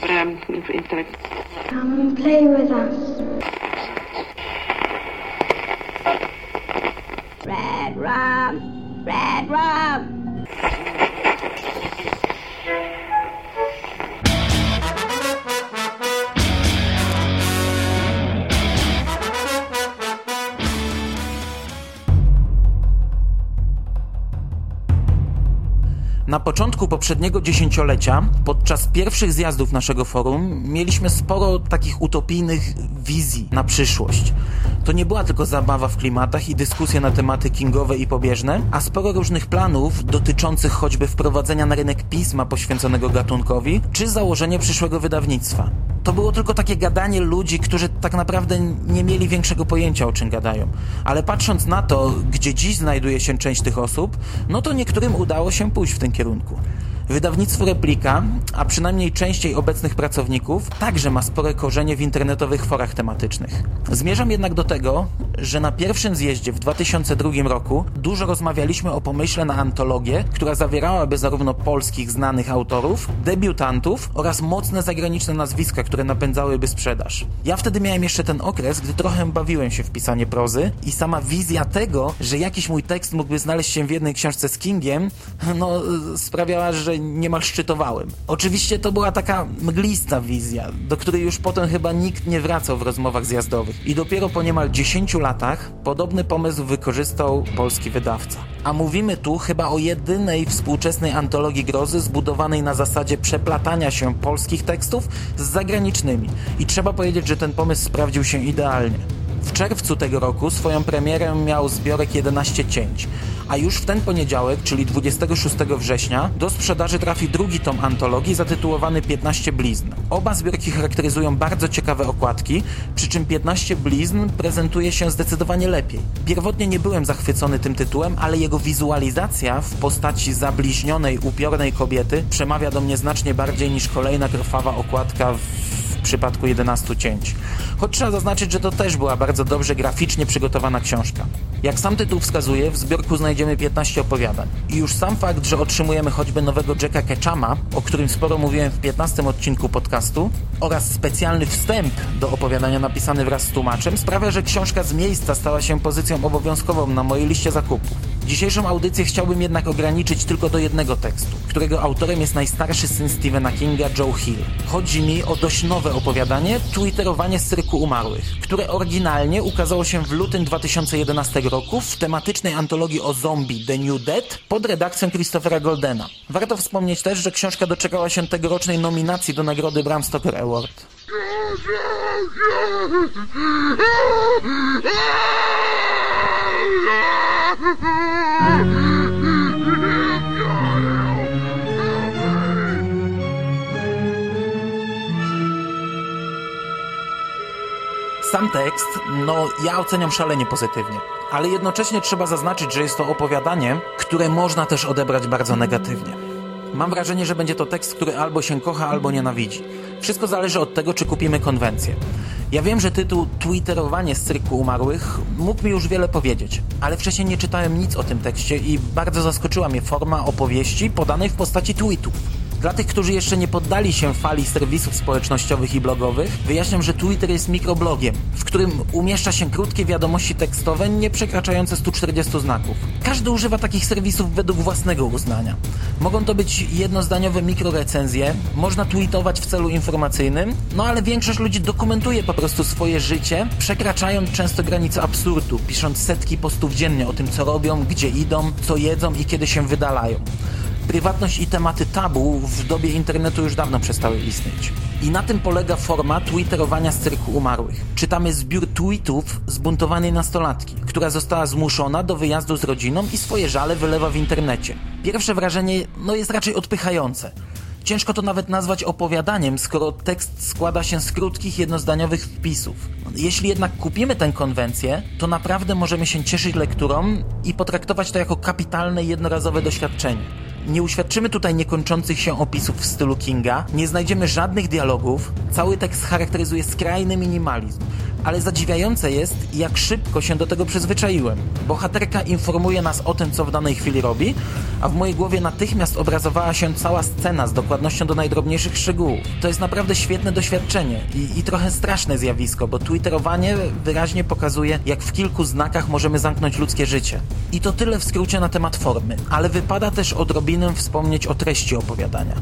but um, instead. Come and play with us. Red rum, red rum. Na początku poprzedniego dziesięciolecia, podczas pierwszych zjazdów naszego forum, mieliśmy sporo takich utopijnych wizji na przyszłość. To nie była tylko zabawa w klimatach i dyskusje na tematy kingowe i pobieżne, a sporo różnych planów dotyczących choćby wprowadzenia na rynek pisma poświęconego gatunkowi, czy założenie przyszłego wydawnictwa. To było tylko takie gadanie ludzi, którzy tak naprawdę nie mieli większego pojęcia o czym gadają. Ale patrząc na to, gdzie dziś znajduje się część tych osób, no to niektórym udało się pójść w tym kierunku. Wydawnictwo Replika, a przynajmniej częściej obecnych pracowników, także ma spore korzenie w internetowych forach tematycznych. Zmierzam jednak do tego, że na pierwszym zjeździe w 2002 roku dużo rozmawialiśmy o pomyśle na antologię, która zawierałaby zarówno polskich znanych autorów, debiutantów oraz mocne zagraniczne nazwiska, które napędzałyby sprzedaż. Ja wtedy miałem jeszcze ten okres, gdy trochę bawiłem się w pisanie prozy i sama wizja tego, że jakiś mój tekst mógłby znaleźć się w jednej książce z Kingiem, no sprawiała, że niemal szczytowałem. Oczywiście to była taka mglista wizja, do której już potem chyba nikt nie wracał w rozmowach zjazdowych. I dopiero po niemal 10 latach podobny pomysł wykorzystał polski wydawca. A mówimy tu chyba o jedynej współczesnej antologii grozy zbudowanej na zasadzie przeplatania się polskich tekstów z zagranicznymi. I trzeba powiedzieć, że ten pomysł sprawdził się idealnie. W czerwcu tego roku swoją premierę miał zbiorek 11 cięć, a już w ten poniedziałek, czyli 26 września, do sprzedaży trafi drugi tom antologii zatytułowany 15 blizn. Oba zbiorki charakteryzują bardzo ciekawe okładki, przy czym 15 blizn prezentuje się zdecydowanie lepiej. Pierwotnie nie byłem zachwycony tym tytułem, ale jego wizualizacja w postaci zabliźnionej, upiornej kobiety przemawia do mnie znacznie bardziej niż kolejna krwawa okładka w przypadku 11 cięć. Choć trzeba zaznaczyć, że to też była bardzo dobrze graficznie przygotowana książka. Jak sam tytuł wskazuje, w zbiorku znajdziemy 15 opowiadań. I już sam fakt, że otrzymujemy choćby nowego Jacka Ketchama, o którym sporo mówiłem w 15 odcinku podcastu, oraz specjalny wstęp do opowiadania napisany wraz z tłumaczem, sprawia, że książka z miejsca stała się pozycją obowiązkową na mojej liście zakupów. Dzisiejszą audycję chciałbym jednak ograniczyć tylko do jednego tekstu, którego autorem jest najstarszy syn Stephena Kinga, Joe Hill. Chodzi mi o dość nowe opowiadanie Twitterowanie z cyrku umarłych, które oryginalnie ukazało się w lutym 2011 roku w tematycznej antologii o zombie The New Dead pod redakcją Christophera Goldena. Warto wspomnieć też, że książka doczekała się tegorocznej nominacji do nagrody Bram Stoker Award. Sam tekst, no ja oceniam szalenie pozytywnie, ale jednocześnie trzeba zaznaczyć, że jest to opowiadanie, które można też odebrać bardzo negatywnie. Mam wrażenie, że będzie to tekst, który albo się kocha, albo nienawidzi. Wszystko zależy od tego, czy kupimy konwencję. Ja wiem, że tytuł Twitterowanie z cyrku umarłych mógł mi już wiele powiedzieć, ale wcześniej nie czytałem nic o tym tekście i bardzo zaskoczyła mnie forma opowieści podanej w postaci tweetów. Dla tych, którzy jeszcze nie poddali się fali serwisów społecznościowych i blogowych, wyjaśniam, że Twitter jest mikroblogiem, w którym umieszcza się krótkie wiadomości tekstowe nie przekraczające 140 znaków. Każdy używa takich serwisów według własnego uznania. Mogą to być jednozdaniowe mikrorecenzje, można tweetować w celu informacyjnym, no ale większość ludzi dokumentuje po prostu swoje życie, przekraczając często granice absurdu, pisząc setki postów dziennie o tym, co robią, gdzie idą, co jedzą i kiedy się wydalają. Prywatność i tematy tabu w dobie internetu już dawno przestały istnieć. I na tym polega forma twitterowania z cyrku umarłych. Czytamy zbiór tweetów zbuntowanej nastolatki, która została zmuszona do wyjazdu z rodziną i swoje żale wylewa w internecie. Pierwsze wrażenie no, jest raczej odpychające. Ciężko to nawet nazwać opowiadaniem, skoro tekst składa się z krótkich, jednozdaniowych wpisów. Jeśli jednak kupimy tę konwencję, to naprawdę możemy się cieszyć lekturą i potraktować to jako kapitalne, jednorazowe doświadczenie. Nie uświadczymy tutaj niekończących się opisów w stylu Kinga, nie znajdziemy żadnych dialogów, cały tekst charakteryzuje skrajny minimalizm. Ale zadziwiające jest, jak szybko się do tego przyzwyczaiłem. Bohaterka informuje nas o tym, co w danej chwili robi, a w mojej głowie natychmiast obrazowała się cała scena z dokładnością do najdrobniejszych szczegółów. To jest naprawdę świetne doświadczenie i, i trochę straszne zjawisko, bo twitterowanie wyraźnie pokazuje, jak w kilku znakach możemy zamknąć ludzkie życie. I to tyle w skrócie na temat formy, ale wypada też odrobinę wspomnieć o treści opowiadania.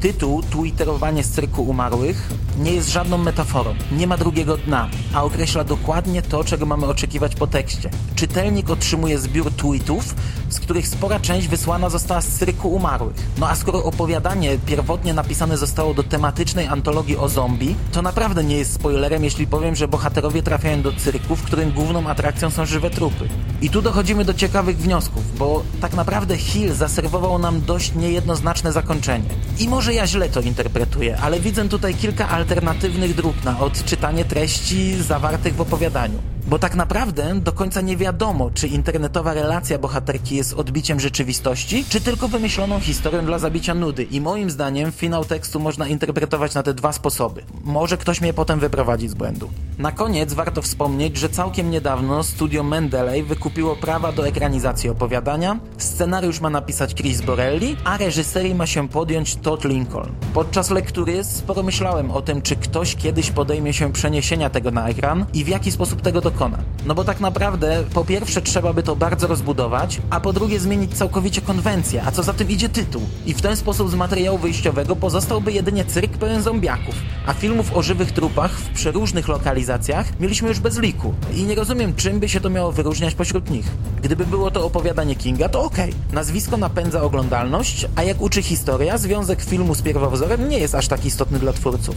Tytuł Twitterowanie z cyrku umarłych nie jest żadną metaforą, nie ma drugiego dna, a określa dokładnie to, czego mamy oczekiwać po tekście. Czytelnik otrzymuje zbiór tweetów, z których spora część wysłana została z cyrku umarłych. No a skoro opowiadanie pierwotnie napisane zostało do tematycznej antologii o zombie, to naprawdę nie jest spoilerem, jeśli powiem, że bohaterowie trafiają do cyrku, w którym główną atrakcją są żywe trupy. I tu dochodzimy do ciekawych wniosków, bo tak naprawdę Hill zaserwował nam dość niejednoznaczne zakończenie. I może ja źle to interpretuję, ale widzę tutaj kilka alternatywnych dróg na odczytanie treści zawartych w opowiadaniu. Bo tak naprawdę do końca nie wiadomo, czy internetowa relacja bohaterki jest odbiciem rzeczywistości, czy tylko wymyśloną historią dla zabicia nudy. I moim zdaniem finał tekstu można interpretować na te dwa sposoby. Może ktoś mnie potem wyprowadzi z błędu. Na koniec warto wspomnieć, że całkiem niedawno studio Mendeley wykupiło prawa do ekranizacji opowiadania, scenariusz ma napisać Chris Borelli, a reżyserii ma się podjąć Todd Lincoln. Podczas lektury sporo myślałem o tym, czy ktoś kiedyś podejmie się przeniesienia tego na ekran i w jaki sposób tego dokona. No bo tak naprawdę po pierwsze trzeba by to bardzo rozbudować, a po drugie zmienić całkowicie konwencję, a co za tym idzie tytuł. I w ten sposób z materiału wyjściowego pozostałby jedynie cyrk pełen zombiaków, a filmów o żywych trupach w przeróżnych lokalizacjach mieliśmy już bez liku. I nie rozumiem, czym by się to miało wyróżniać pośród nich. Gdyby było to opowiadanie Kinga, to okej. Okay. Nazwisko napędza oglądalność, a jak uczy historia, związek filmu z pierwowzorem nie jest aż tak istotny dla twórców.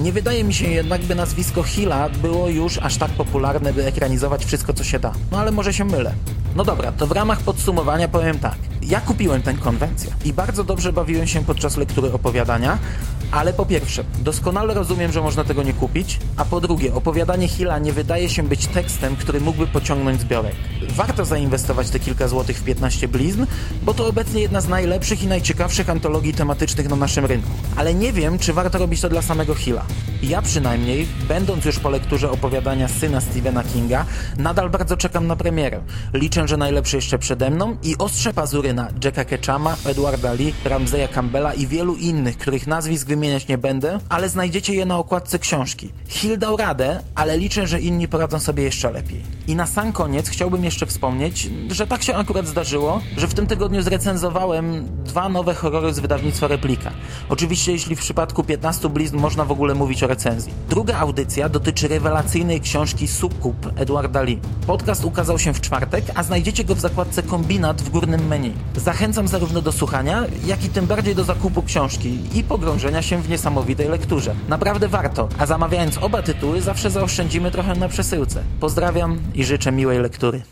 Nie wydaje mi się jednak, by nazwisko Hilla było już aż tak popularne, by ekranizować wszystko, co się da. No ale może się mylę. No dobra, to w ramach podsumowania powiem tak. Ja kupiłem tę konwencję i bardzo dobrze bawiłem się podczas lektury opowiadania, ale po pierwsze, doskonale rozumiem, że można tego nie kupić, a po drugie, opowiadanie Hilla nie wydaje się być tekstem, który mógłby pociągnąć zbiorek. Warto zainwestować te kilka złotych w 15 blizn, bo to obecnie jedna z najlepszych i najciekawszych antologii tematycznych na naszym rynku. Ale nie wiem, czy warto robić to dla samego Hilla. Ja przynajmniej, będąc już po lekturze opowiadania syna Stephena Kinga, nadal bardzo czekam na premierę. Liczę, że najlepszy jeszcze przede mną i ostrze pazury na Jacka Ketchama, Edwarda Lee, Ramseya Campbella i wielu innych, których nazwisk wymieniać nie będę, ale znajdziecie je na okładce książki. Hill dał radę, ale liczę, że inni poradzą sobie jeszcze lepiej. I na sam koniec chciałbym jeszcze wspomnieć, że tak się akurat zdarzyło, że w tym tygodniu zrecenzowałem dwa nowe horrory z wydawnictwa Replika. Oczywiście jeśli w przypadku 15 blizn można w ogóle mówić o recenzji. Druga audycja dotyczy rewelacyjnej książki Sukkup Edwarda Lee. Podcast ukazał się w czwartek, a znajdziecie go w zakładce Kombinat w górnym menu. Zachęcam zarówno do słuchania, jak i tym bardziej do zakupu książki i pogrążenia się w niesamowitej lekturze. Naprawdę warto, a zamawiając oba tytuły zawsze zaoszczędzimy trochę na przesyłce. Pozdrawiam i życzę miłej lektury.